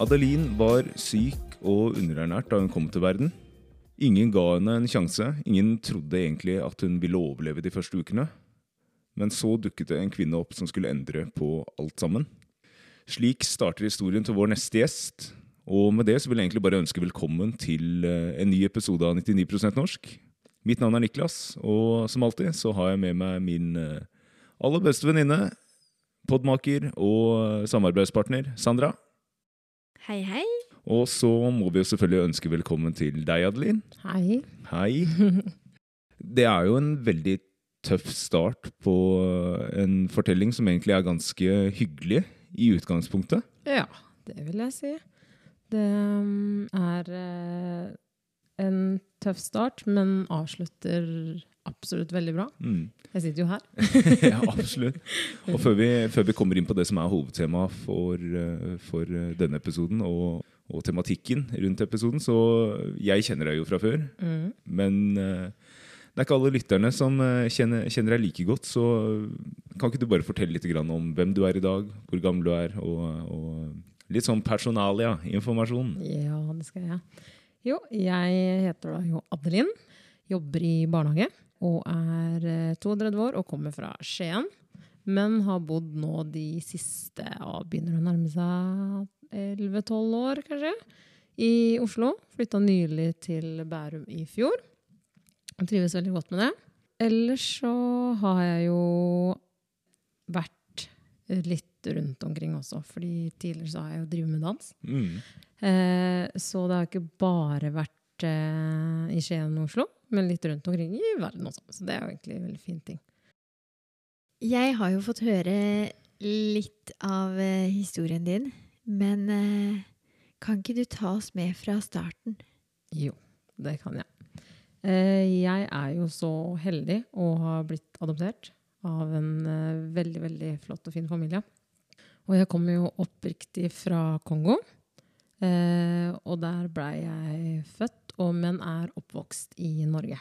Adeline var syk og underernært da hun kom til verden. Ingen ga henne en sjanse. Ingen trodde egentlig at hun ville overleve de første ukene. Men så dukket det en kvinne opp som skulle endre på alt sammen. Slik starter historien til vår neste gjest. Og med det så vil jeg egentlig bare ønske velkommen til eh, en ny episode av 99% norsk. Mitt navn er Niklas, og som alltid så har jeg med meg min eh, aller beste venninne, podmaker og samarbeidspartner Sandra. Hei, hei. Og så må vi jo selvfølgelig ønske velkommen til deg, Adeline. Hei. Hei. Det er jo en veldig tøff start på en fortelling som egentlig er ganske hyggelig i utgangspunktet. Ja, det vil jeg si. Det um, er eh, en tøff start, men avslutter absolutt veldig bra. Mm. Jeg sitter jo her. ja, absolutt. Og før vi, før vi kommer inn på det som er hovedtemaet for, eh, for eh, denne episoden, og, og tematikken rundt episoden, så jeg kjenner deg jo fra før. Mm. Men eh, det er ikke alle lytterne som kjenner, kjenner deg like godt. Så kan ikke du bare fortelle litt grann om hvem du er i dag, hvor gammel du er, og, og litt sånn personalia-informasjon? Ja, det skal jeg. Jo, jeg heter da jo Adelin. Jobber i barnehage og er eh, 32 år og kommer fra Skien. Men har bodd nå de siste ja, Begynner å nærme seg 11-12 år, kanskje, i Oslo. Flytta nylig til Bærum i fjor. Jeg trives veldig godt med det. Ellers så har jeg jo vært litt rundt omkring også, fordi tidligere så har jeg jo drevet med dans. Mm. Eh, så det har ikke bare vært eh, i Skien og Oslo, men litt rundt omkring i verden også. Så det er jo egentlig en veldig fin ting. Jeg har jo fått høre litt av eh, historien din, men eh, kan ikke du ta oss med fra starten? Jo, det kan jeg. Eh, jeg er jo så heldig å ha blitt adoptert av en eh, veldig, veldig flott og fin familie. Og jeg kommer jo oppriktig fra Kongo. Eh, og der blei jeg født, og, men er oppvokst i Norge.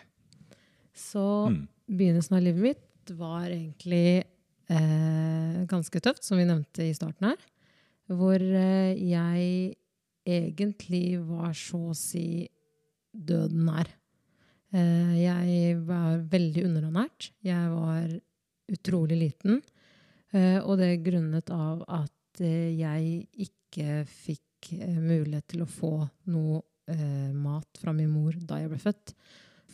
Så Mm. begynnelsen av livet mitt var egentlig eh, ganske tøft, som vi nevnte i starten her. Hvor eh, jeg egentlig var så å si døden nær. Eh, jeg var veldig underernært. Jeg var utrolig liten. Eh, og det er grunnet av at eh, jeg ikke fikk eh, mulighet til å få noe eh, mat fra min mor da jeg ble født.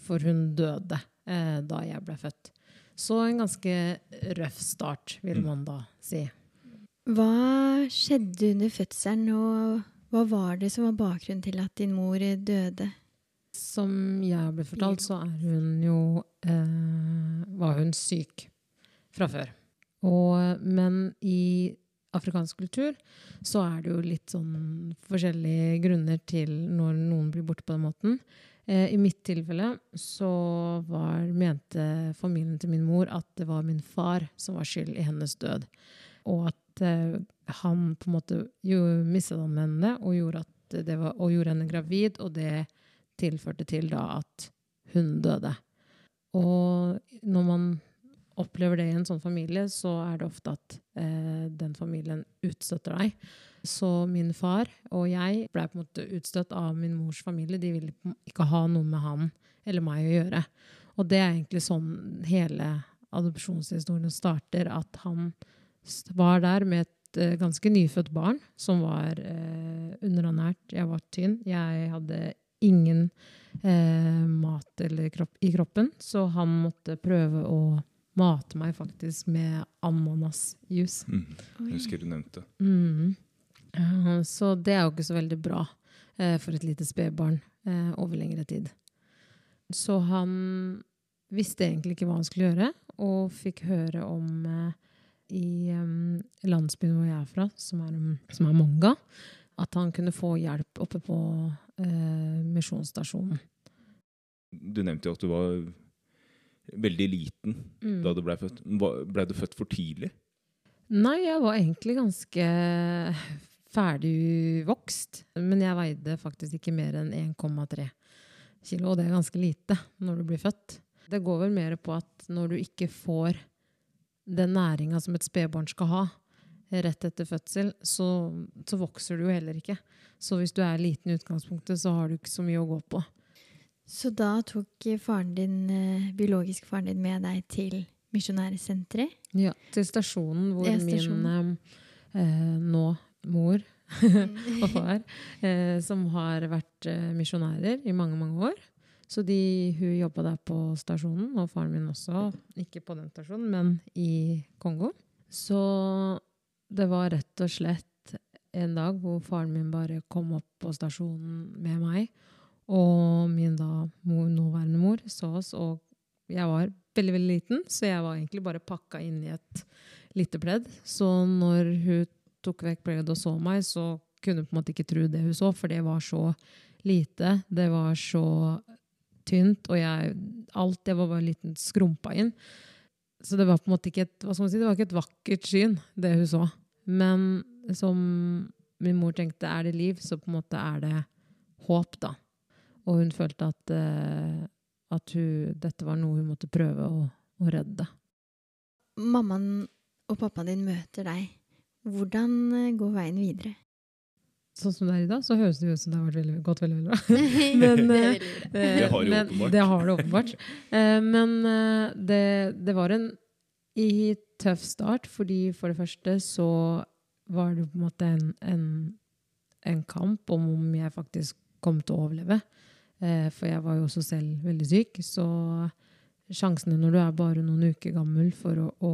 For hun døde eh, da jeg ble født. Så en ganske røff start, vil Mm. man da si. Hva skjedde under fødselen, og hva var det som var bakgrunnen til at din mor døde? Som jeg ble fortalt, så er hun jo eh, var hun syk fra før. Og, men i afrikansk kultur så er det jo litt sånn forskjellige grunner til når noen blir borte på den måten. Eh, I mitt tilfelle så var, mente familien til min mor at det var min far som var skyld i hennes død. Og at eh, han på en måte med henne og gjorde, var, og gjorde henne gravid, og det tilførte til da at hun døde. Og når man opplever det i en sånn familie, så er det ofte at eh, den familien utstøtter deg. Så min far og jeg ble på en måte utstøtt av min mors familie. De ville ikke ha noe med han eller meg å gjøre. Og det er egentlig sånn hele adopsjonshistorien starter, at han var der med et eh, ganske nyfødt barn som var eh, underernært. Jeg var tynn. Jeg hadde ingen eh, mat kropp, i kroppen, så han måtte prøve å mate meg faktisk med ananasjuice. Mm. Jeg husker du nevnte. Mm. Så det er jo ikke så veldig bra eh, for et lite spedbarn eh, over lengre tid. Så han visste egentlig ikke hva han skulle gjøre, og fikk høre om eh, i em, landsbyen hvor jeg er fra, som er, em, som er Monga, at han kunne få hjelp oppe på eh, misjonsstasjonen. Du nevnte jo at du var veldig liten Mm. da du ble født. Blei du født for tidlig? Nei, jeg var egentlig ganske ferdig vokst. Men jeg veide faktisk ikke mer enn 1,3 kilo, og det er ganske lite når du blir født. Det går vel mer på at når du ikke får den næringa som et spedbarn skal ha, rett etter fødsel, så, så vokser du jo heller ikke. Så hvis du er liten i utgangspunktet, så har du ikke så mye å gå på. Så da tok faren din, eh, biologisk faren din med deg til misjonærsenteret? Ja, til stasjonen hvor Ja, stasjonen. min eh, nå mor og far, eh, som har vært eh, misjonærer i mange, mange år. Så de, hun jobba der på stasjonen, og faren min også. Ikke på den stasjonen, men i Kongo. Så det var rett og slett en dag hvor faren min bare kom opp på stasjonen med meg. Og min da mor, nåværende mor så oss, og jeg var veldig, veldig liten, så jeg var egentlig bare pakka inn i et lite pledd. Så når hun tok vekk pleddet og så meg, så kunne hun på en måte ikke tro det hun så, for det var så lite. Det var så tynt, og jeg, alt det var bare liten skrumpa inn. Så det var på en måte ikke et, hva skal man si, det var ikke et vakkert syn, det hun så. Men som min mor tenkte, er det liv, så på en måte er det håp, da. Og hun følte at, eh, at hun, dette var noe hun måtte prøve å, å redde. Mammaen og pappaen din møter deg. Hvordan eh, går veien videre? Sånn som det er i dag, så høres det ut som det har vært veldig, gått veldig, veldig bra. Men, Det eh, har det men- åpenbart. Det har det åpenbart. Eh, Men det, det var en i tøff start, fordi for det første så var det på en måte en, en, en kamp om om jeg faktisk kom til å overleve. Eh, For jeg var jo også selv veldig syk, så sjansene når du er bare noen uker gammel for å, å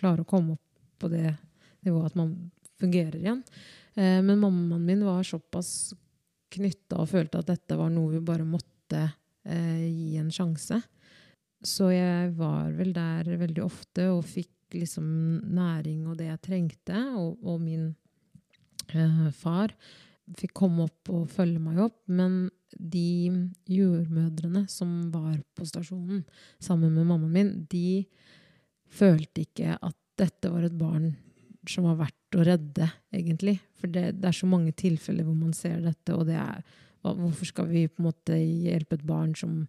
klare å komme opp på det nivået at man fungerer igjen. Eh, Men mammaen min var såpass knytta og følte at dette var noe vi bare måtte eh, gi en sjanse. Så jeg var vel der veldig ofte og fikk liksom næring og det jeg trengte. Og, og min eh, far fikk komme opp og følge meg opp. Men de jordmødrene som var på stasjonen sammen med mammaen min, de følte ikke at dette var et barn som var verdt å redde, egentlig. For det, det er så mange tilfeller hvor man ser dette, og det er Hvorfor skal vi på en måte hjelpe et barn som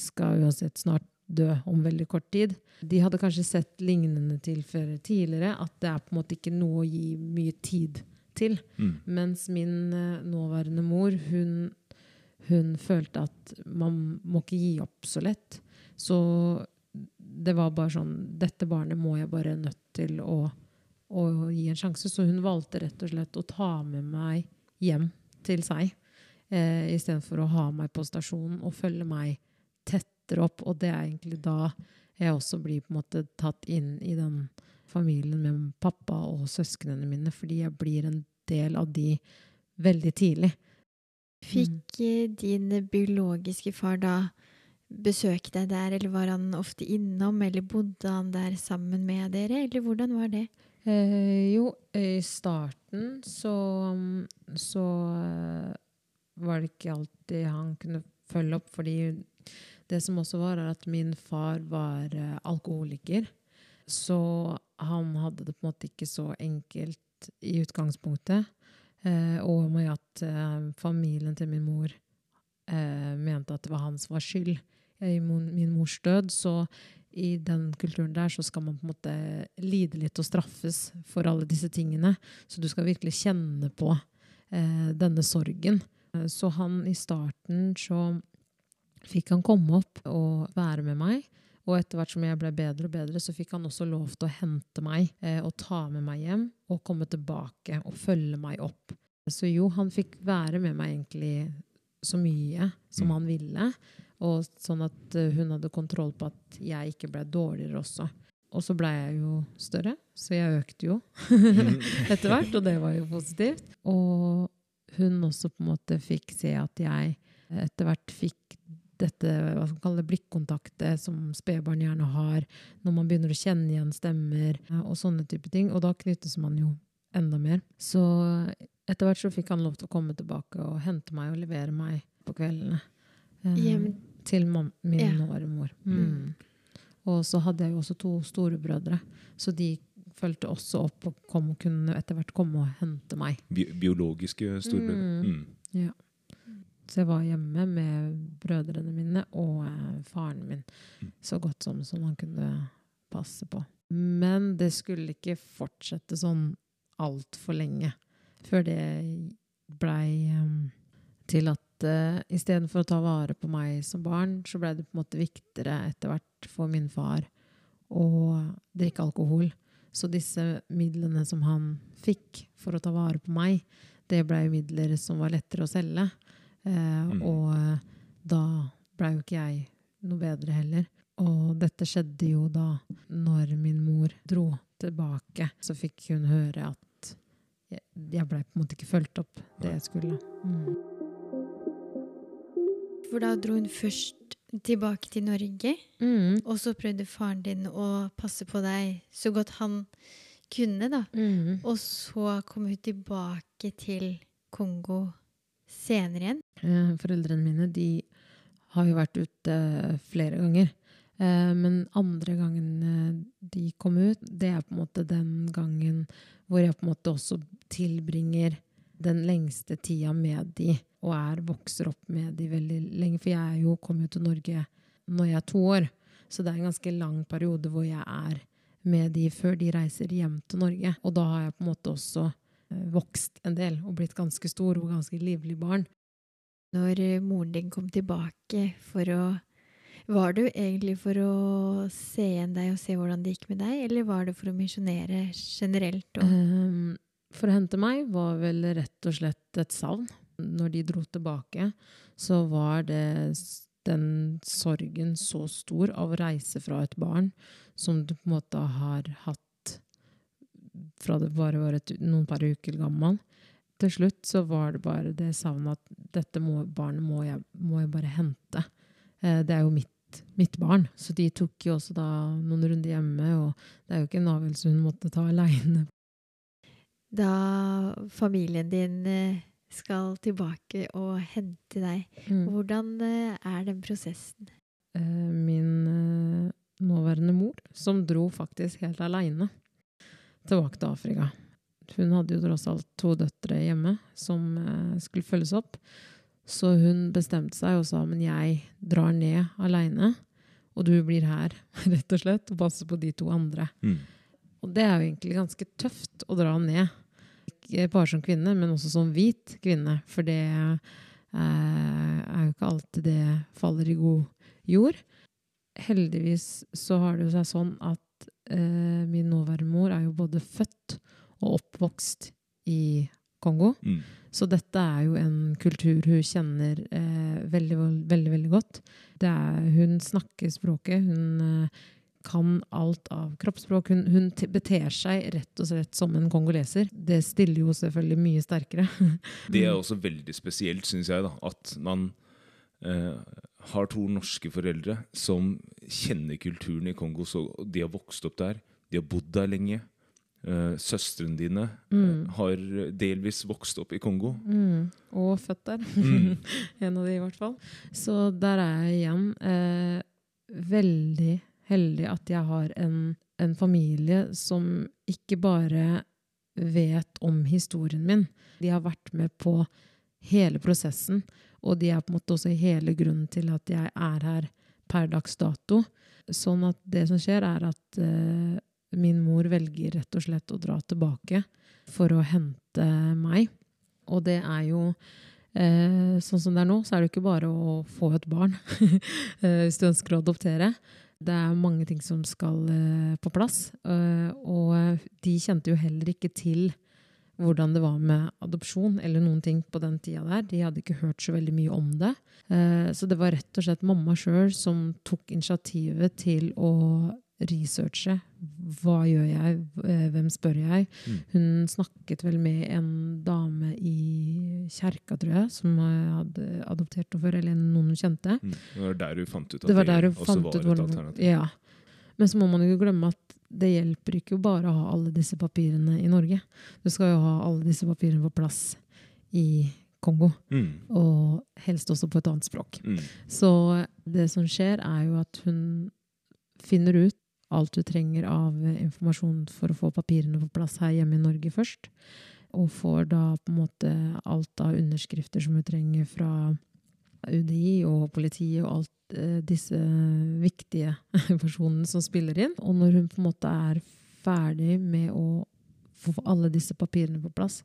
skal uansett snart dø om veldig kort tid? De hadde kanskje sett lignende tilfeller tidligere, at det er på en måte ikke noe å gi mye tid til. Mm. Mens min eh, nåværende mor, hun, hun følte at man må ikke gi opp så lett. Så det var bare sånn Dette barnet må jeg bare nødt til å, å gi en sjanse. Så hun valgte rett og slett å ta med meg hjem til seg. Eh, Istedenfor å ha meg på stasjonen og følge meg tettere opp. Og det er egentlig da jeg også blir på en måte tatt inn i den familien med pappa og søsknene mine, fordi jeg blir en del av de veldig tidlig. Fikk eh, din biologiske far da besøke deg der, eller var han ofte innom, eller bodde han der sammen med dere, eller hvordan var det? Eh, jo, i starten så, så eh, var det ikke alltid han kunne følge opp, fordi det som også var, er at min far var eh, alkoholiker. Så han hadde det på en måte ikke så enkelt i utgangspunktet. Eh, og med at eh, familien til min mor eh, mente at det var hans var skyld i min mors død. Så i den kulturen der så skal man på en måte lide litt og straffes for alle disse tingene. Så du skal virkelig kjenne på eh, denne sorgen. Eh, Så han i starten så fikk han komme opp og være med meg. Og etter hvert som jeg ble bedre og bedre, så fikk han også lov til å hente meg eh, og ta med meg hjem og komme tilbake og følge meg opp. Så jo, han fikk være med meg egentlig så mye som Mm. han ville. Og sånn at eh, hun hadde kontroll på at jeg ikke ble dårligere også. Og så ble jeg jo større, så jeg økte jo etter hvert, og det var jo positivt. Og hun også på en måte fikk se at jeg etter hvert fikk dette hva skal man kalle blikkontaktet som spedbarn gjerne har, når man begynner å kjenne igjen stemmer eh, og sånne type ting. Og da knyttes man jo enda mer. Så etter hvert så fikk han lov til å komme tilbake og hente meg og levere meg på kveldene. Eh, Hjem til mam min Ja. nåværende mor. Mm. Og så hadde jeg jo også to storebrødre, så de fulgte også opp og kom kunne etter hvert komme og hente meg. Bi biologiske storebrødre? Mm. Mm. Så jeg var hjemme med brødrene mine og eh, faren min Mm. så godt som, som han kunne passe på. Men det skulle ikke fortsette sånn altfor lenge før det blei um, til at uh, istedenfor å ta vare på meg som barn, så blei det på en måte viktigere etter hvert for min far å drikke alkohol. Så disse midlene som han fikk for å ta vare på meg, det blei midler som var lettere å selge. Eh, Mm. Og eh, da blei jo ikke jeg noe bedre heller. Og dette skjedde jo da når min mor dro tilbake. Så fikk hun høre at jeg, jeg blei på en måte ikke fulgt opp det jeg skulle. Mm. For da dro hun først tilbake til Norge, Mm. og så prøvde faren din å passe på deg så godt han kunne, da. Mm. Og så kom hun tilbake til Kongo senere igjen. Eh, Foreldrene mine de har jo vært ute flere ganger. Eh, Men andre gangen eh, de kom ut, det er på en måte den gangen hvor jeg på en måte også tilbringer den lengste tida med de, og er vokser opp med de veldig lenge. For jeg er jo kom jo til Norge når jeg er to år, så det er en ganske lang periode hvor jeg er med de før de reiser hjem til Norge. Og da har jeg på en måte også eh, vokst en del og blitt ganske stor og ganske livlig barn. Når eh, moren din kom tilbake for å Var du egentlig for å se igjen deg og se hvordan det gikk med deg, eller var det for å misjonere generelt? Ehm, For å hente meg var vel rett og slett et savn. Når de dro tilbake, så var det den sorgen så stor av å reise fra et barn som du på en måte har hatt fra det bare var et, noen par uker gammel. Til slutt så var det bare det savnet at dette må, barnet må jeg, må jeg bare hente. Eh, det er jo mitt, mitt barn. Så de tok jo også da noen runder hjemme, og det er jo ikke en avgjørelse hun måtte ta aleine. da familien din eh, skal tilbake og hente deg, Mm. hvordan eh, er den prosessen? Eh, Min nåværende mor, som dro faktisk helt aleine tilbake til Afrika. Hun hadde jo tross alt to døtre hjemme som eh, skulle følges opp. Så hun bestemte seg og sa men jeg drar ned aleine, og du blir her, rett og slett, og passer på de to andre. Mm. Og det er jo egentlig ganske tøft å dra ned. Ikke bare som kvinne, men også som hvit kvinne. For det eh, er jo ikke alltid det faller i god jord. Heldigvis så har det jo seg sånn at eh, min nåværende mor er jo både født og oppvokst i Kongo. Mm. Så dette er jo en kultur hun kjenner eh, veldig, veldig, veldig godt. Det er, hun snakker språket. Hun eh, kan alt av kroppsspråk. Hun, hun beter seg rett og slett som en kongoleser. Det stiller jo selvfølgelig mye sterkere. Det er også veldig spesielt, syns jeg, da, at man eh, har to norske foreldre som kjenner kulturen i Kongo. Så de har vokst opp der, de har bodd der lenge. Eh, søstrene dine eh, har delvis vokst opp i Kongo. Mm. Og født der. Mm. en av de, i hvert fall. Så der er jeg igjen eh, veldig heldig at jeg har en, en familie som ikke bare vet om historien min. De har vært med på hele prosessen, og de er på en måte også hele grunnen til at jeg er her per dags dato. Sånn at det som skjer, er at eh, min mor velger rett og slett å dra tilbake for å hente meg. Og det er jo eh, Sånn som det er nå, så er det ikke bare å få et barn eh, hvis du ønsker å adoptere. Det er mange ting som skal eh, på plass. Eh, og de kjente jo heller ikke til hvordan det var med adopsjon eller noen ting på den tida der. De hadde ikke hørt så veldig mye om det. Så det var rett og slett mamma sjøl som tok initiativet til å researche. Hva gjør jeg? Eh, Hvem spør jeg? Mm. Hun snakket vel med en dame i kjerka, tror jeg, som hadde adoptert henne før, eller noen hun kjente. Mm. Det var der hun fant ut at Det var der hun også fant var et alternativ. Ja. Men så må man jo ikke glemme at det hjelper ikke bare å ha alle disse papirene i Norge. Du skal jo ha alle disse papirene på plass i Kongo, Mm. og helst også på et annet språk. Mm. Så det som skjer, er jo at hun finner ut alt du trenger av informasjon for å få papirene på plass her hjemme i Norge først. Og får da på en måte alt av underskrifter som hun trenger fra UDI og politiet og alt eh, disse viktige personene som spiller inn. Og når hun på en måte er ferdig med å få alle disse papirene på plass,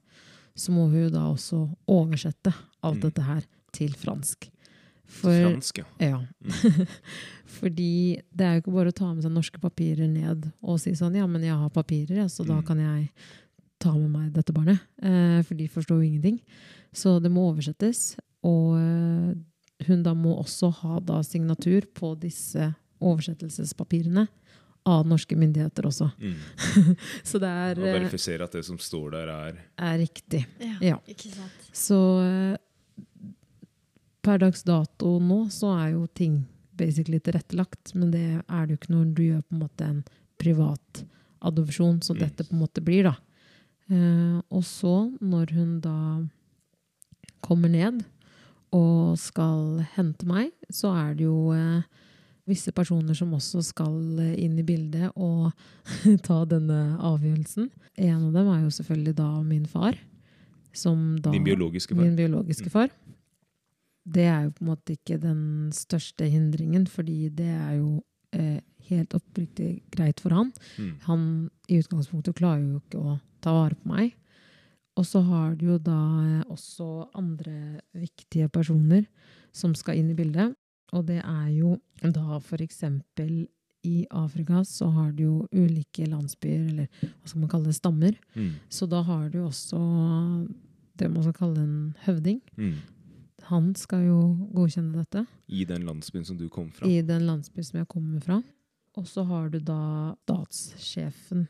så må hun da også oversette alt Mm. dette her til fransk. For, fransk, ja. ja. Mm. Fordi det er jo ikke bare å ta med seg norske papirer ned og si sånn ja, men jeg har papirer, ja, så da Mm. kan jeg ta med meg dette barnet. Eh, for de forstår jo ingenting. Så det må oversettes. Og eh, hun da må også ha da signatur på disse oversettelsespapirene av norske myndigheter også. Mm. Så det er, Og eh, verifisere at det som står der, er er riktig. Ja, Ja. ikke sant. Så eh, per dags dato nå så er jo ting basically tilrettelagt, men det er det jo ikke når du gjør på en måte en privat adopsjon, som Mm. dette på en måte blir, da. Eh, og så, når hun da kommer ned og skal hente meg, så er det jo eh, visse personer som også skal inn i bildet og ta denne avgjørelsen. En av dem er jo selvfølgelig da min far. Som da, din biologiske far. Min biologiske far. Det er jo på en måte ikke den største hindringen, fordi det er jo eh, helt oppriktig greit for han. Mm. Han i utgangspunktet klarer jo ikke å ta vare på meg. Og så har du jo da eh, også andre viktige personer som skal inn i bildet. Og det er jo da for eksempel i Afrika så har du jo ulike landsbyer, eller hva skal man kalle det, stammer. Mm. Så da har du også det man skal kalle en høvding. Mm. Han skal jo godkjenne dette I den landsbyen som du kom fra. i den landsbyen som jeg kommer fra. Og så har du da statssjefen,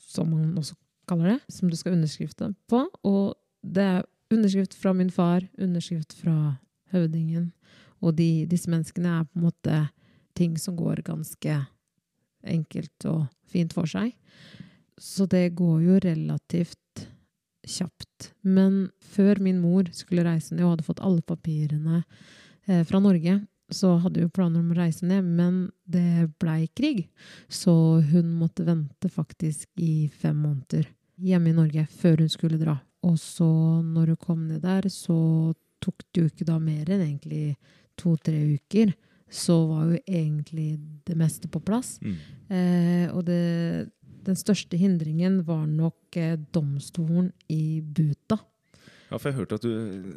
som man også kaller det, som du skal underskrifte på. Og det er underskrift fra min far, underskrift fra høvdingen. Og de, disse menneskene er på en måte ting som går ganske enkelt og fint for seg. Så det går jo relativt kjapt. Men før min mor skulle reise ned og hadde fått alle papirene eh, fra Norge, så hadde vi planer om å reise ned, men det blei krig. Så hun måtte vente faktisk i fem måneder hjemme i Norge før hun skulle dra. Og så når hun kom ned der, så tok det jo ikke da mer enn egentlig to-tre uker. Så var jo egentlig det meste på plass. Mm. Eh, og det, den største hindringen var nok eh, domstolen i Buta. Ja, for jeg hørte at du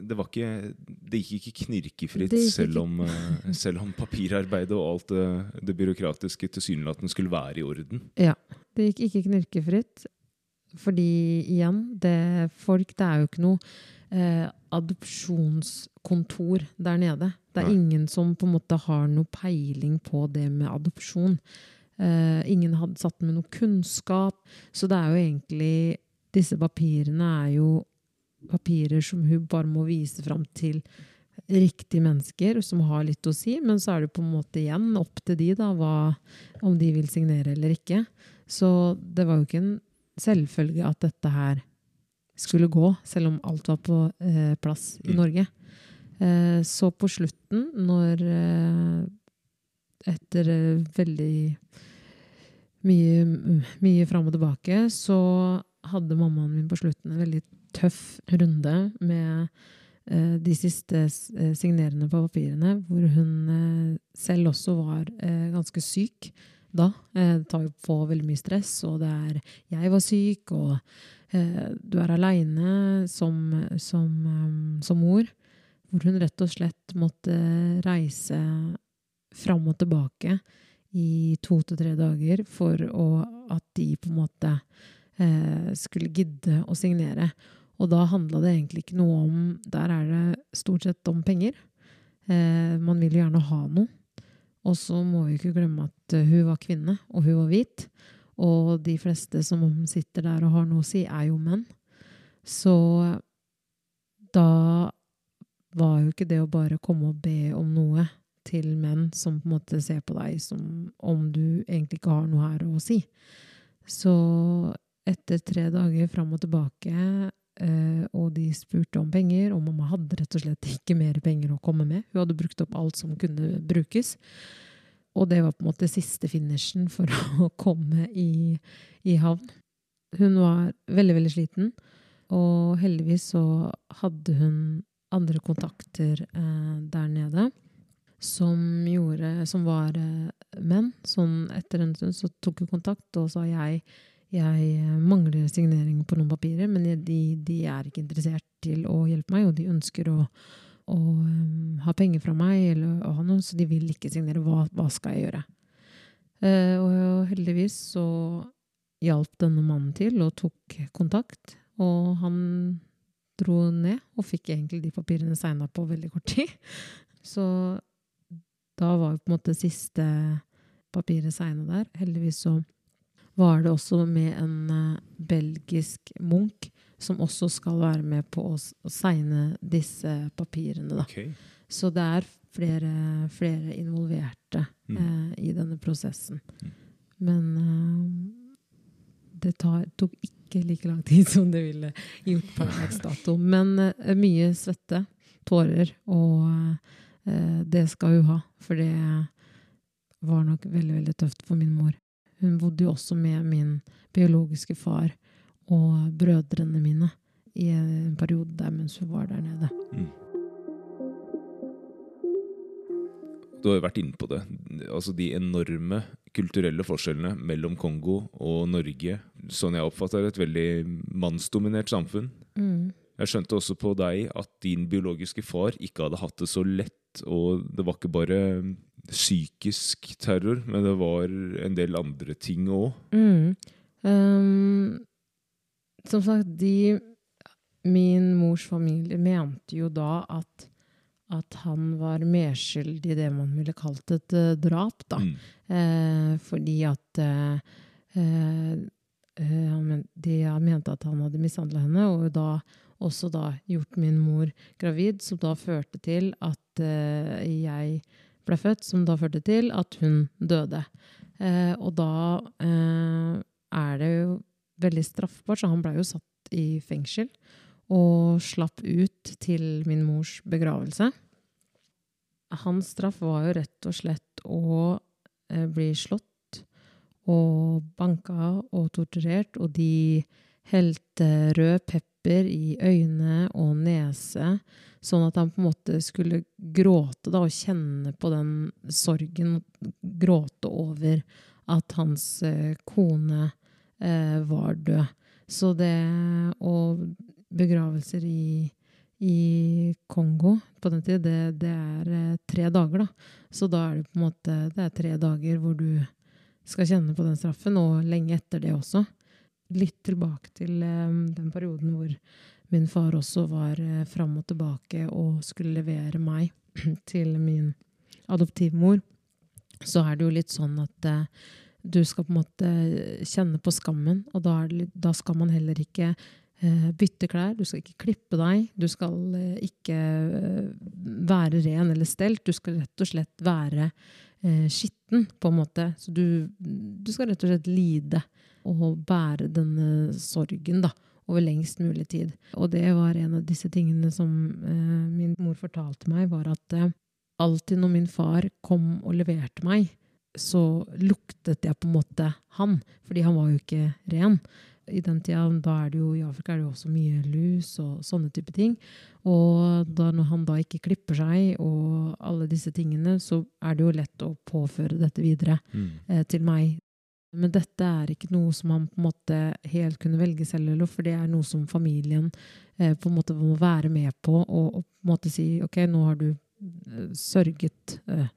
Det, var ikke, det gikk ikke knirkefritt, gikk selv, om, ikke. selv om papirarbeidet og alt det, det byråkratiske tilsynelatende skulle være i orden. Ja. Det gikk ikke knirkefritt. Fordi igjen, det, folk Det er jo ikke noe eh, adopsjonskontor der nede. Det er Nei. ingen som på en måte har noe peiling på det med adopsjon. Eh, ingen hadde satt med noe kunnskap. Så det er jo egentlig Disse papirene er jo papirer som hun bare må vise fram til riktige mennesker som har litt å si, men så er det på en måte igjen opp til de da, hva, om de vil signere eller ikke. Så det var jo ikke en selvfølge at dette her skulle gå, selv om alt var på eh, plass i Mm. Norge. Eh, så på slutten, når Etter eh, veldig mye, mye fram og tilbake, så hadde mammaen min på slutten en veldig tøff runde med eh, de siste eh, signerende på papirene, hvor hun selv også var ganske syk da. Det tar jo på veldig mye stress, og det er 'jeg var syk', og du er aleine som, som, som mor. Hvor hun rett og slett måtte reise fram og tilbake i to til tre dager for å, at de på en måte eh, skulle gidde å signere. Og da handla det egentlig ikke noe om Der er det stort sett om penger. Eh, man vil jo gjerne ha noe. Og så må vi ikke glemme at eh, hun var kvinne, og hun var hvit. Og de fleste som sitter der og har noe å si, er jo menn. Så da var jo ikke det å bare komme og be om noe til menn som på en måte ser på deg som om du egentlig ikke har noe her å si. Så etter tre dager fram og tilbake, eh, og de spurte om penger, og mamma hadde rett og slett ikke mer penger å komme med. Hun hadde brukt opp alt som kunne brukes. Og det var på en måte siste finishen for å komme i, i havn. Hun var veldig, veldig sliten, og heldigvis så hadde hun andre kontakter eh, der nede som gjorde Som var eh, menn. Sånn etter en stund så tok hun kontakt og sa jeg, jeg eh, mangler signering på noen papirer, men de, de, er ikke interessert til å hjelpe meg, og de ønsker å, å um, ha penger fra meg, eller å ha noe, så de vil ikke signere. Hva, hva skal jeg gjøre? Uh, og heldigvis så hjalp denne mannen til og tok kontakt, og han dro ned og fikk egentlig de papirene signa på veldig kort tid. Så da var jo på en måte siste papiret signa der. Heldigvis så var det også med en uh, belgisk munk som også skal være med på å, segne disse papirene. Okay. Så det er flere, flere involverte mm. eh, i denne prosessen. Mm. Men eh, det tar, tok ikke like lang tid som det ville gjort på dags dato. Men mye svette, tårer, og det skal hun ha. For det var nok veldig, veldig tøft for min mor. Hun bodde jo også med min biologiske far og brødrene mine i en periode der mens hun var der nede. Mm. Du har jo vært inne på det. Altså De enorme kulturelle forskjellene mellom Kongo og Norge. Sånn jeg oppfatter et veldig mannsdominert samfunn. Mm. Jeg skjønte også på deg at din biologiske far ikke hadde hatt det så lett. Og det var ikke bare psykisk terror, men det var en del andre ting òg. Mm. Um, som sagt, de Min mors familie mente jo da at, at han var medskyldig i det man ville kalt et uh, drap, da. Mm. Uh, fordi at uh, han, de mente at han hadde mishandla henne, og da også da gjort min mor gravid, som da førte til at jeg ble født, som da førte til at hun døde. Eh, og da eh, er det jo veldig straffbart, så han blei jo satt i fengsel og slapp ut til min mors begravelse. Hans straff var jo rett og slett å eh, bli slått og banka og torturert, og de helte rød pepper i øyne og nese Sånn at han på en måte skulle gråte da, og kjenne på den sorgen. Gråte over at hans eh, kone eh, var død. Så det Og begravelser i, i Kongo på den tid, det, det er eh, tre dager, da. Så da er det på en måte Det er tre dager hvor du skal kjenne på den straffen, og lenge etter det også. Litt tilbake til eh, den perioden hvor min far også var eh, fram og tilbake og skulle levere meg til min adoptivmor, så er det jo litt sånn at eh, du skal på en måte kjenne på skammen, og da, det, da skal man heller ikke eh, bytte klær, du skal ikke klippe deg, du skal ikke være ren eller stelt, du skal rett og slett være skitten, på en måte. Så du, du skal rett og slett lide og bære denne sorgen, da over lengst mulig tid. Og det var en av disse tingene som eh, min mor fortalte meg, var at eh, alltid når min far kom og leverte meg, så luktet jeg på en måte han, fordi han var jo ikke ren. I den tida, da er det jo, I Afrika er det jo også mye lus og sånne type ting. Og da, når han da ikke klipper seg og alle disse tingene, så er det jo lett å påføre dette videre mm. eh, til meg. Men dette er ikke noe som han på en måte helt kunne velge selv, for det er noe som familien eh, på en måte må være med på og, og, på en måte si ok, nå har du eh, sørget eh,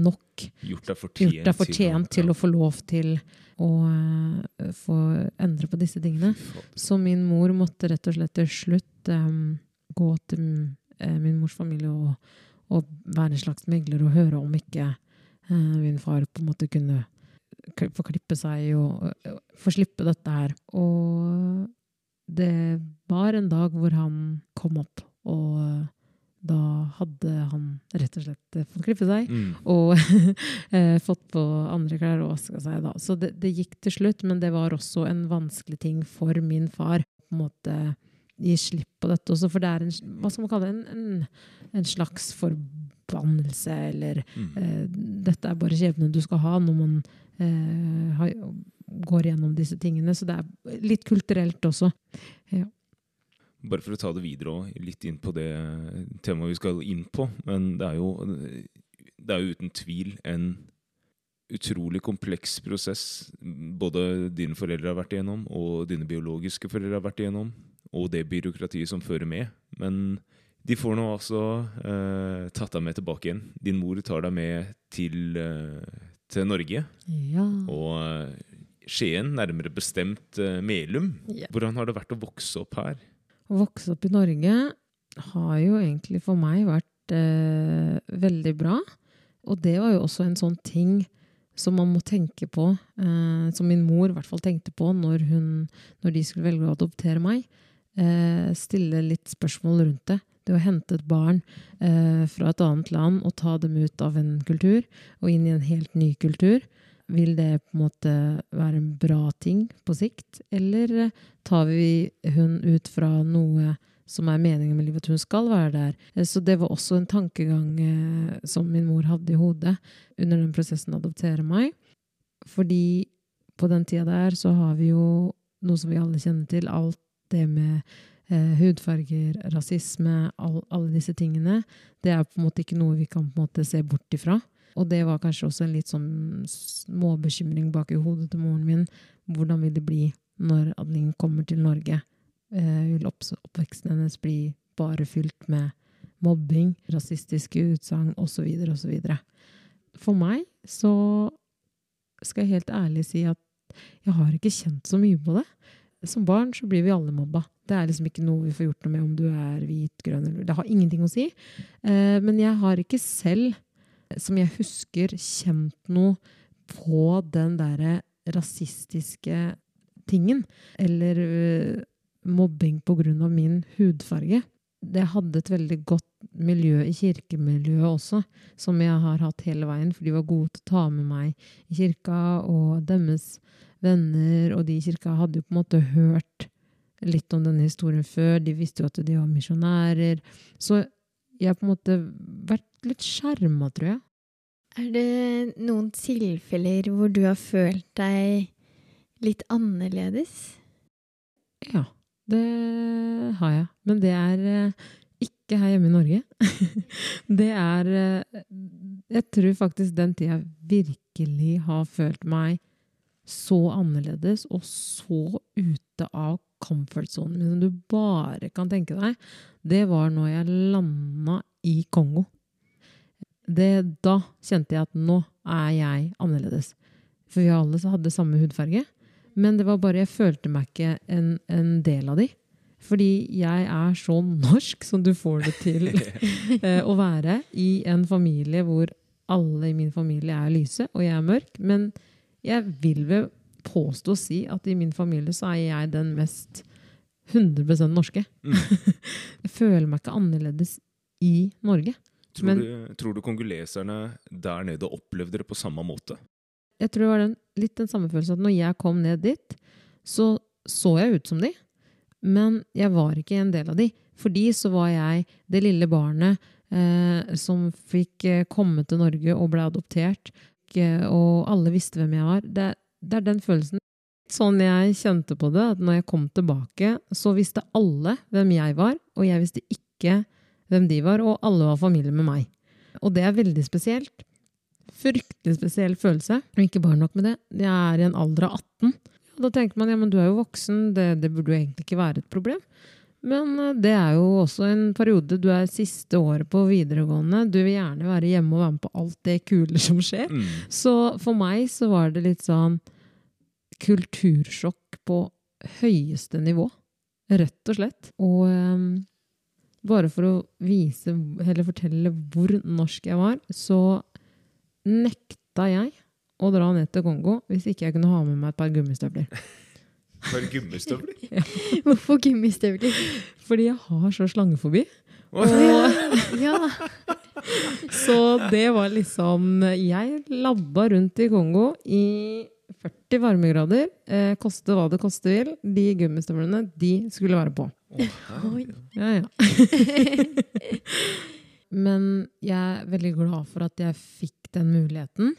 nok. Gjort deg fortjent, Gjort deg fortjent til, å, få lov til å eh, få endre på disse tingene. Så min mor måtte rett og slett til slutt eh, gå til eh, min mors familie og, og, være en slags megler og høre om ikke min far på en måte kunne få klippe seg og, og få slippe dette her. Og det var en dag hvor han kom opp, og da hadde han rett og slett fått klippe seg mm. og fått på andre klær og vaska seg. da. Så det, det, gikk til slutt, men det var også en vanskelig ting for min far. på en måte gi slipp på dette også, for det er en, hva skal man kalle det, en, en, en slags forbannelse, eller mm. eh, dette er bare skjebnen du skal ha når man går gjennom disse tingene. Så det er litt kulturelt også. Ja. Bare for å ta det videre og litt inn på det temaet vi skal inn på. Men det er jo, det er jo uten tvil en utrolig kompleks prosess både dine foreldre har vært igjennom, og dine biologiske foreldre har vært igjennom, og det byråkratiet som fører med. Men de får nå altså eh, tatt deg med tilbake igjen. Din mor tar deg med til, eh, til Norge. Ja. Og eh, Skien, nærmere bestemt eh, Melum. Ja. Hvordan har det vært å vokse opp her? Å vokse opp i Norge har jo egentlig for meg vært eh, veldig bra. Og det var jo også en sånn ting som man må tenke på, eh, som min mor i hvert fall tenkte på når, hun, når de skulle velge å adoptere meg. Eh, stille litt spørsmål rundt det. Det å hente et barn eh, fra et annet land og ta dem ut av en kultur og inn i en helt ny kultur. Vil det på en måte være en bra ting på sikt, eller eh, tar vi hun ut fra noe som er meningen med livet, at hun skal være der. Eh, Så det var også en tankegang eh, som min mor hadde i hodet under den prosessen å adoptere meg. Fordi på den tida der så har vi jo noe som vi alle kjenner til, alt det med eh, hudfarger, rasisme, all, alle disse tingene. Det er på en måte ikke noe vi kan på en måte se bort ifra. Og det var kanskje også en litt sånn småbekymring bak i hodet til moren min. Hvordan vil det bli når Adeline kommer til Norge? Eh, vil opp, oppveksten hennes bli bare fylt med mobbing, rasistiske utsagn osv. osv. For meg så skal jeg helt ærlig si at jeg har ikke kjent så mye på det. Som barn så blir vi alle mobba. Det er liksom ikke noe vi får gjort noe med om du er hvit, grønn eller Det har ingenting å si. Eh, men jeg har ikke selv, som jeg husker, kjent noe på den derre rasistiske tingen. Eller øh, mobbing av min hudfarge. Det hadde et veldig godt miljø i kirkemiljøet også, som jeg har hatt hele veien, for de var gode til å ta med meg i kirka, og deres venner og de i kirka hadde jo på en måte hørt litt om denne historien før. De visste jo at de var misjonærer. Så jeg har på en måte vært litt skjerma, tror jeg. Er det noen tilfeller hvor du har følt deg litt annerledes? Ja, det har jeg. Men det er eh, ikke her hjemme i Norge. det er eh, Jeg tror faktisk den tida jeg virkelig har følt meg så annerledes og så ute av comfort-sonen min som du bare kan tenke deg, det var når jeg landa i Kongo. Det, da kjente jeg at nå er jeg annerledes. For vi alle hadde samme hudfarge. Men det var bare, jeg følte meg ikke en, en del av de. Fordi jeg er så norsk som du får det til eh, å være i en familie hvor alle i min familie er lyse, og jeg er mørk. Men jeg vil vel påstå å si at i min familie så er jeg den mest 100 norske. Mm. jeg føler meg ikke annerledes i Norge. Tror, Men- du, tror du kongoleserne der nede opplevde det på samme måte? Jeg tror det var den, litt den samme følelsen at når jeg kom ned dit, så så jeg ut som de. Men jeg var ikke en del av de. Fordi så var jeg det lille barnet eh, som fikk eh, komme til Norge og ble adoptert. Og alle visste hvem jeg var. Det, det er den følelsen. Sånn jeg kjente på det, at når jeg kom tilbake, så visste alle hvem jeg var, og jeg visste ikke hvem de var, og alle var familie med meg. Og det er veldig spesielt fryktelig spesiell følelse. Og ikke bare nok med det, jeg er i en alder av 18. Og da tenker man ja, men du er jo voksen, det, det burde jo egentlig ikke være et problem. Men eh, det er jo også en periode, du er siste året på videregående, du vil gjerne være hjemme og være med på alt det kule som skjer. Mm. Så for meg så var det litt sånn kultursjokk på høyeste nivå. Rett og slett. Og um, bare for å vise, eller fortelle hvor norsk jeg var, så nekta jeg å dra ned til Kongo hvis ikke jeg kunne ha med meg et par gummistøvler. Bare gummistøvler? Hvorfor gummistøvler? Fordi jeg har så slangefobi. Og, Ja. Så det var liksom Jeg labba rundt i Kongo i 40 varmegrader. Eh, koste hva det koste vil. De gummistøvlene, de skulle være på. Oi. Ja, ja. Men jeg er veldig glad for at jeg fikk den muligheten.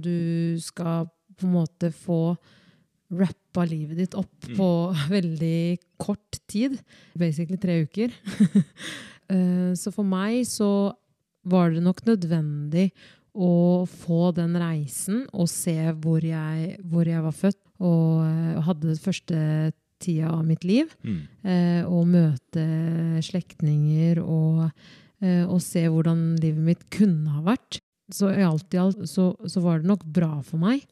Du skal på en måte få rappa livet ditt opp Mm. på veldig kort tid. Basically tre uker. Eh, så for meg så var det nok nødvendig å få den reisen og se hvor jeg, hvor jeg var født og eh, hadde første tida av mitt liv. Mm. Eh, og møte slektninger og, og se hvordan livet mitt kunne ha vært. Så i alt i alt så, så var det nok bra for meg.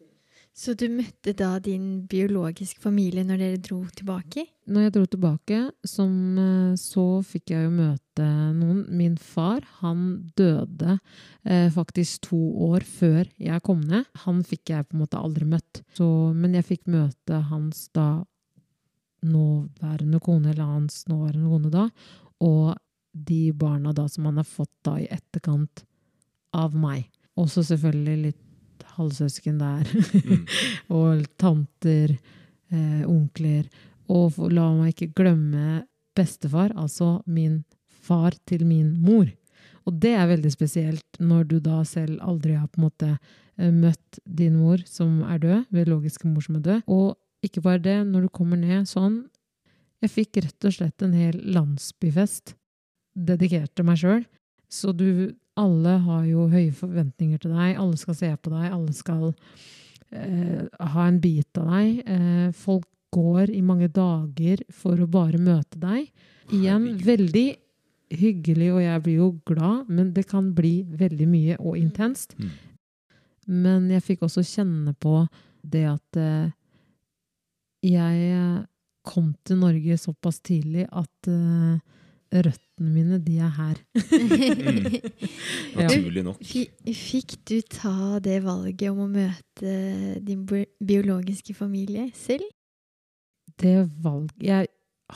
Så du møtte da din biologiske familie når dere dro tilbake? Når jeg dro tilbake, som, eh, så fikk jeg jo møte noen. Min far, han døde eh, faktisk to år før jeg kom ned. Han fikk jeg på en måte aldri møtt. Så, men jeg fikk møte hans da nåværende kone, eller hans nåværende kone da, og de barna da som han har fått da i etterkant av meg. Også selvfølgelig litt halvsøsken der. Mm. og tanter, eh, onkler. Og for, la meg ikke glemme bestefar, altså min far til min mor. Og det er veldig spesielt når du da selv aldri har på en måte eh, møtt din mor som er død, biologiske mor som er død. Og ikke bare det, når du kommer ned sånn Jeg fikk rett og slett en hel landsbyfest dedikert til meg sjøl. Så du Alle har jo høye forventninger til deg. Alle skal se på deg. Alle skal eh, ha en bit av deg. Eh, folk går i mange dager for å bare møte deg. Igjen veldig hyggelig, og jeg blir jo glad, men det kan bli veldig mye og intenst. Mm. Men jeg fikk også kjenne på det at eh, jeg eh, kom til Norge såpass tidlig at eh, røttene mine, de er her. Naturlig nok. Fi- Fikk du ta det valget om å møte din biologiske familie selv? Det valget Jeg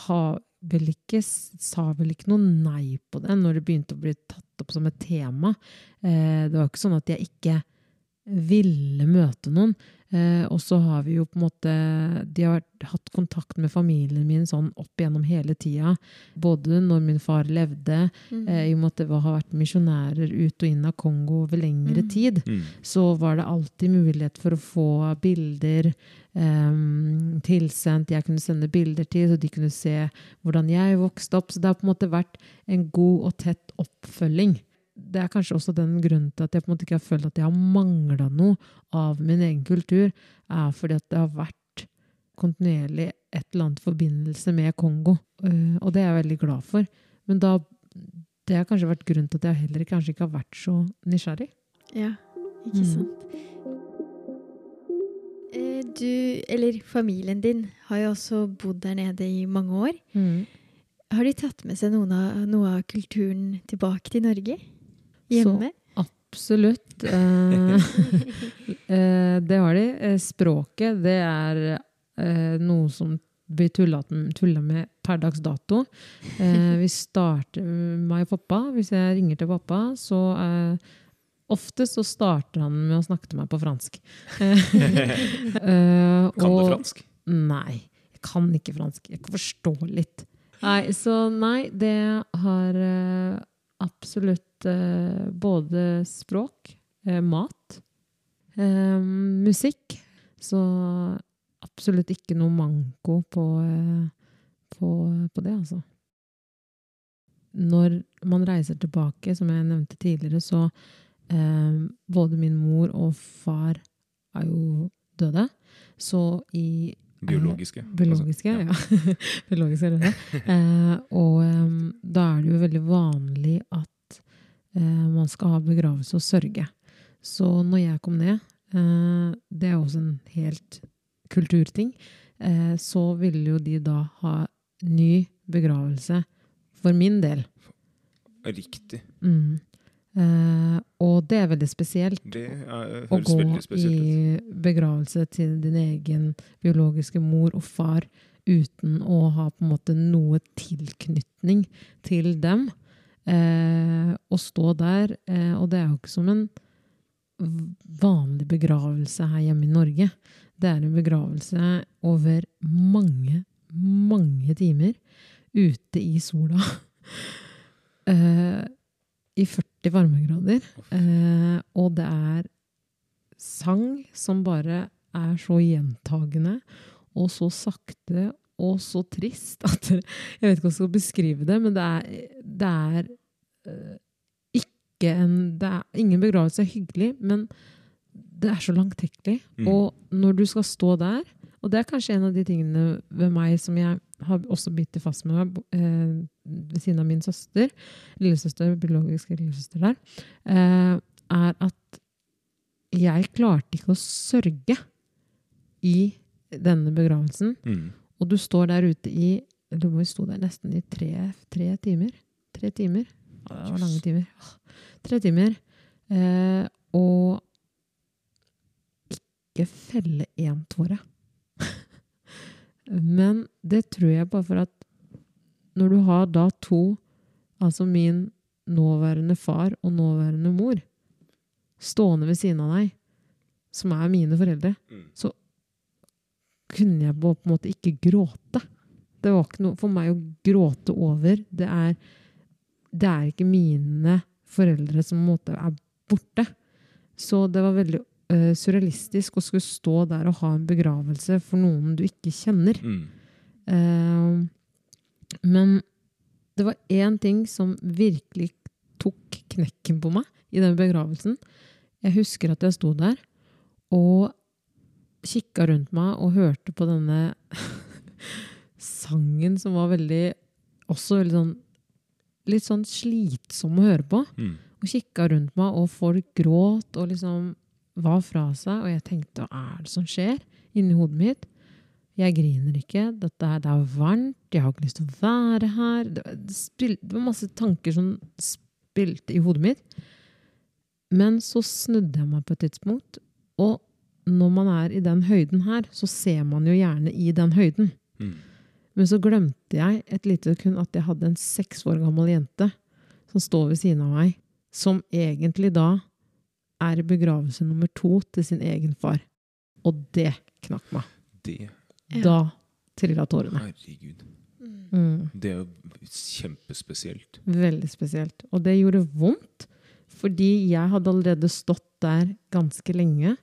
har vel ikke, sa vel ikke noe nei på det når det begynte å bli tatt opp som et tema. Eh, det var ikke sånn at jeg ikke ville møte noen. Eh, og så har vi jo på en måte De har hatt kontakt med familien min sånn opp igjennom hele tida. Både når min far levde, Mm. eh, i og med at det var, har vært misjonærer ut og inn av Kongo over lengre Mm. tid, Mm. så var det alltid mulighet for å få bilder eh, tilsendt. Jeg kunne sende bilder til, så de kunne se hvordan jeg vokste opp. Så det har på en måte vært en god og tett oppfølging. Det er kanskje også den grunnen til at jeg på en måte ikke har følt at jeg har mangla noe av min egen kultur, er fordi at det har vært kontinuerlig et eller annet forbindelse med Kongo. Eh, og det er jeg veldig glad for. Men da, det har kanskje vært grunnen til at jeg heller kanskje ikke har vært så nysgjerrig. Ja, ikke Mm. sant. Mm. Du, eller familien din, har jo også bodd der nede i mange år. Har de tatt med seg av, noe av kulturen tilbake til Norge? Hjemme? Absolutt. Eh, eh, det har de. Eh, Språket, det er noe som blir tulla med per dags dato. Eh, vi starter meg og pappa. Hvis jeg ringer til pappa, så eh, Ofte så starter han med å snakke til meg på fransk. Eh, Kan du fransk? Nei, jeg kan ikke fransk. Jeg kan forstå litt. Nei, så nei, det har absolutt eh, både språk, eh, mat, eh, musikk. Så absolutt ikke noe manko på, på, på det, altså. Når man reiser tilbake, som jeg nevnte tidligere, så eh, både min mor og far er jo døde. Så i Biologiske. Biologiske, Altså, ja. Biologiske er det. Eh, og em, da er det jo veldig vanlig at man skal ha begravelse og sørge. Så når jeg kom ned, eh, det er også en helt kulturting, eh, så ville jo de da ha ny begravelse for min del. Riktig. Mm. Eh, og det er veldig spesielt Det er, å gå i begravelse til din egen biologiske mor og far uten å ha på en måte noe tilknytning til dem. Eh, å stå der, eh, og det er jo ikke som en vanlig begravelse her hjemme i Norge. Det er en begravelse over mange, mange timer ute i sola. eh, I 40 varmegrader. Eh, og det er sang som bare er så gjentagende og så sakte og så trist at Jeg vet ikke hvordan jeg skal beskrive det, men det er, det er eh, ikke en det er, Ingen begravelse er hyggelig, men det er så langtekkelig. Mm. Og når du skal stå der Og det er kanskje en av de tingene ved meg som jeg har også bitt fast med meg eh, ved siden av min søster, lillesøster, biologiske lillesøster der, eh, er at jeg klarte ikke å sørge i denne begravelsen. Mm. Og du står der ute i Du må jo stå der nesten i tre, tre timer. Tre timer. Det var lange timer. Tre timer. Eh, og ikke felle én tåre. Men det tror jeg bare for at når du har da to, altså min nåværende far og nåværende mor, stående ved siden av deg, som er mine foreldre, Mm. så kunne jeg på en måte ikke gråte. Det var ikke noe for meg å gråte over. Det er, det er ikke mine foreldre som på en måte er borte. Så det var veldig uh, surrealistisk å skulle stå der og ha en begravelse for noen du ikke kjenner. Mm. Uh, men det var én ting som virkelig tok knekken på meg i den begravelsen. Jeg husker at jeg sto der og kikka rundt meg og hørte på denne sangen som var veldig Også veldig sånn Litt sånn slitsom å høre på. Mm. Og kikka rundt meg, og folk gråt og liksom var fra seg. Og jeg tenkte hva er det som skjer inni hodet mitt? Jeg griner ikke. Dette her, det er varmt. Jeg har ikke lyst til å være her. Det, det, spil, det var masse tanker som spilte i hodet mitt. Men så snudde jeg meg på et tidspunkt, og når man er i den høyden her, så ser man jo gjerne i den høyden. Mm. Men så glemte jeg et lite sekund at jeg hadde en seks år gammel jente som står ved siden av meg, som egentlig da er i begravelse nummer to til sin egen far. Og det knakk meg. Det Da trilla tårene. Herregud. Mm. Det er jo kjempespesielt. Veldig spesielt. Og det gjorde vondt, fordi jeg hadde allerede stått der ganske lenge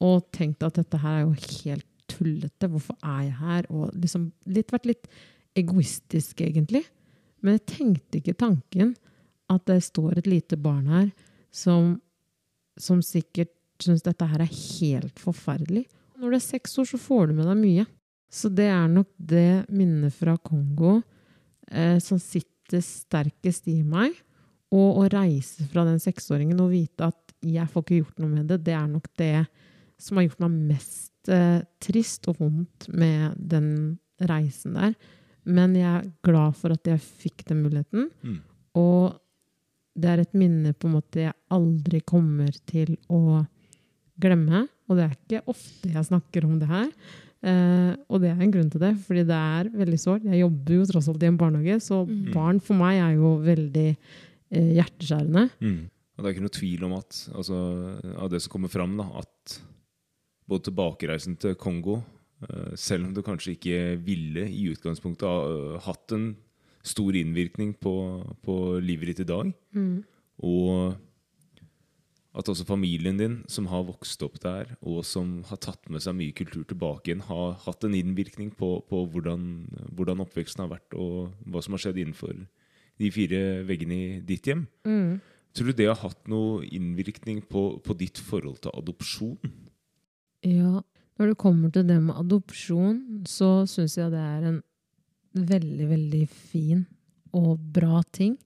og tenkt at dette her er jo helt tullete. Hvorfor er jeg her? Og liksom litt, vært litt egoistisk, egentlig. Men jeg tenkte ikke tanken at det står et lite barn her som, som sikkert syns dette her er helt forferdelig. Når du er seks år, så får du med deg mye. Så det er nok det minnet fra Kongo eh, som sitter sterkest i meg. Og å reise fra den seksåringen og vite at jeg får ikke gjort noe med det, det er nok det som har gjort meg mest eh, trist og vondt med den reisen der. Men jeg er glad for at jeg fikk den muligheten. Mm. Og det er et minne på en måte jeg aldri kommer til å glemme. Og det er ikke ofte jeg snakker om det her. Eh, og det er en grunn til det, fordi det er veldig sårt. Jeg jobber jo tross alt i en barnehage, så Mm. barn for meg er jo veldig eh, hjerteskjærende. Mm. Og det er ikke noe tvil om at altså, av det som kommer fram, da, at både tilbakereisen til Kongo, eh, selv om du kanskje ikke ville i utgangspunktet ha eh, hatt en stor innvirkning på, på livet ditt i dag, Mm. og at også familien din, som har vokst opp der, og som har tatt med seg mye kultur tilbake igjen, har hatt en innvirkning på, på hvordan, hvordan oppveksten har vært, og hva som har skjedd innenfor de fire veggene i ditt hjem. Mm. Tror du det har hatt noe innvirkning på, på ditt forhold til adopsjon? Ja, når det kommer til det med adopsjon, så syns jeg det er en veldig, veldig fin og bra ting.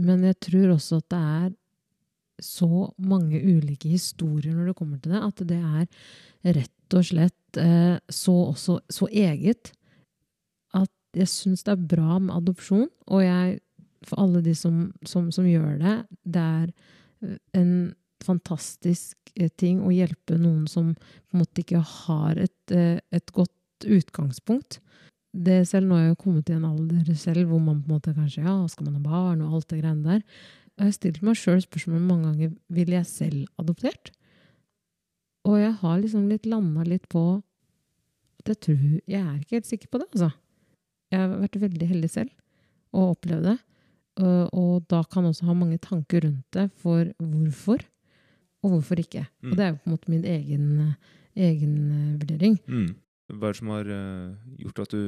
Men jeg tror også at det er så mange ulike historier når det kommer til det, at det er rett og slett eh, så, også, så eget at jeg syns det er bra med adopsjon. Og jeg, for alle de som, som, som gjør det, det er eh, en fantastisk eh, ting å hjelpe noen som på en måte ikke har et, eh, et godt utgangspunkt. Det selv, Nå har jeg jo kommet i en alder selv hvor man på en måte kanskje ja, skal man ha barn og alt det greiene der. Jeg har stilt meg sjøl spørsmål mange ganger vil jeg selv adoptert. Og jeg har liksom litt landa litt på at jeg tror Jeg er ikke helt sikker på det, altså. Jeg har vært veldig heldig selv og opplevd det. Og, da kan også ha mange tanker rundt det for hvorfor, og hvorfor ikke. Mm. Og det er jo på en måte min egen, egen eh, vurdering. Mm. Hva er det som har eh, gjort at du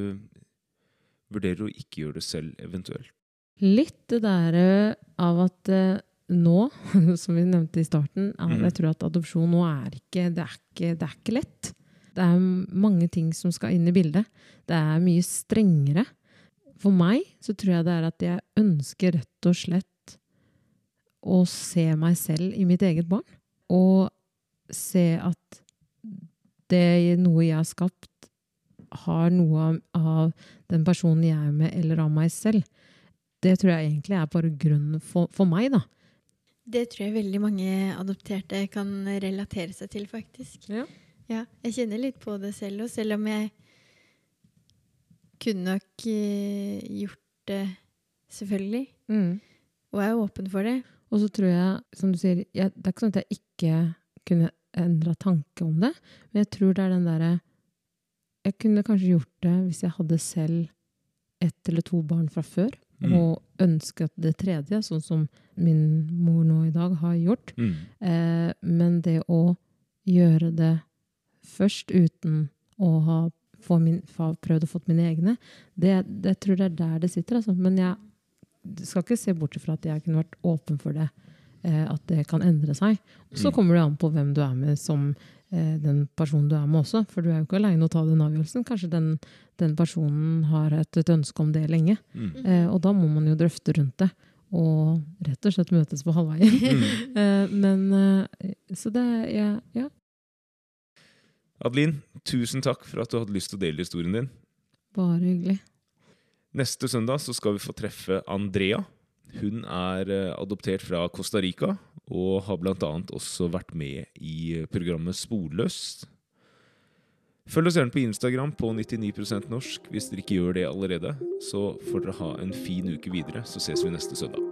vurderer å ikke gjøre det selv, eventuelt? Litt det der eh, av at eh, nå, som vi nevnte i starten, jeg tror at adopsjon nå er ikke det, er ikke det er ikke lett. Det er mange ting som skal inn i bildet. Det er mye strengere. For meg så tror jeg det er at jeg ønsker rett og slett å se meg selv i mitt eget barn. Og se at det noe jeg har skapt, har noe av, den personen jeg er med, eller av meg selv. Det tror jeg egentlig er bare grunnen for, for meg, da. Det tror jeg veldig mange adopterte kan relatere seg til, faktisk. Ja. Ja, jeg kjenner litt på det selv òg, selv om jeg kunne nok eh, gjort det, selvfølgelig. Og er åpen for det. Og så tror jeg, som du sier, jeg, det er ikke sånn at jeg ikke kunne endra tanke om det, men jeg tror det er den derre Jeg kunne kanskje gjort det hvis jeg hadde selv ett eller to barn fra før, Mm. og ønsket det tredje, sånn som min mor nå i dag har gjort. Mm. Eh, men det å gjøre det først uten å ha få min, prøvd å få mine egne, det, det tror jeg er der det sitter. Altså. Men jeg skal ikke se bort fra at jeg kunne vært åpen for det. Eh, at det kan endre seg. Så Mm. kommer det an på hvem du er med som eh, den personen du er med også. For du er jo ikke aleine å ta den avgjørelsen. Kanskje den, den personen har et, et ønske om det lenge. Mm. Eh, og da må man jo drøfte rundt det. Og rett og slett møtes på halvveien. Mm. Eh, men eh, Så det ja, ja. Adeline, tusen takk for at du hadde lyst til å dele historien din. Bare hyggelig. Neste søndag så skal vi få treffe Andrea. Hun er eh, adoptert fra Costa Rica og har bl.a. også vært med i eh, programmet Sporløst. Følg oss gjerne på Instagram på 99% norsk hvis dere ikke gjør det allerede. Så får dere ha en fin uke videre, så ses vi neste søndag.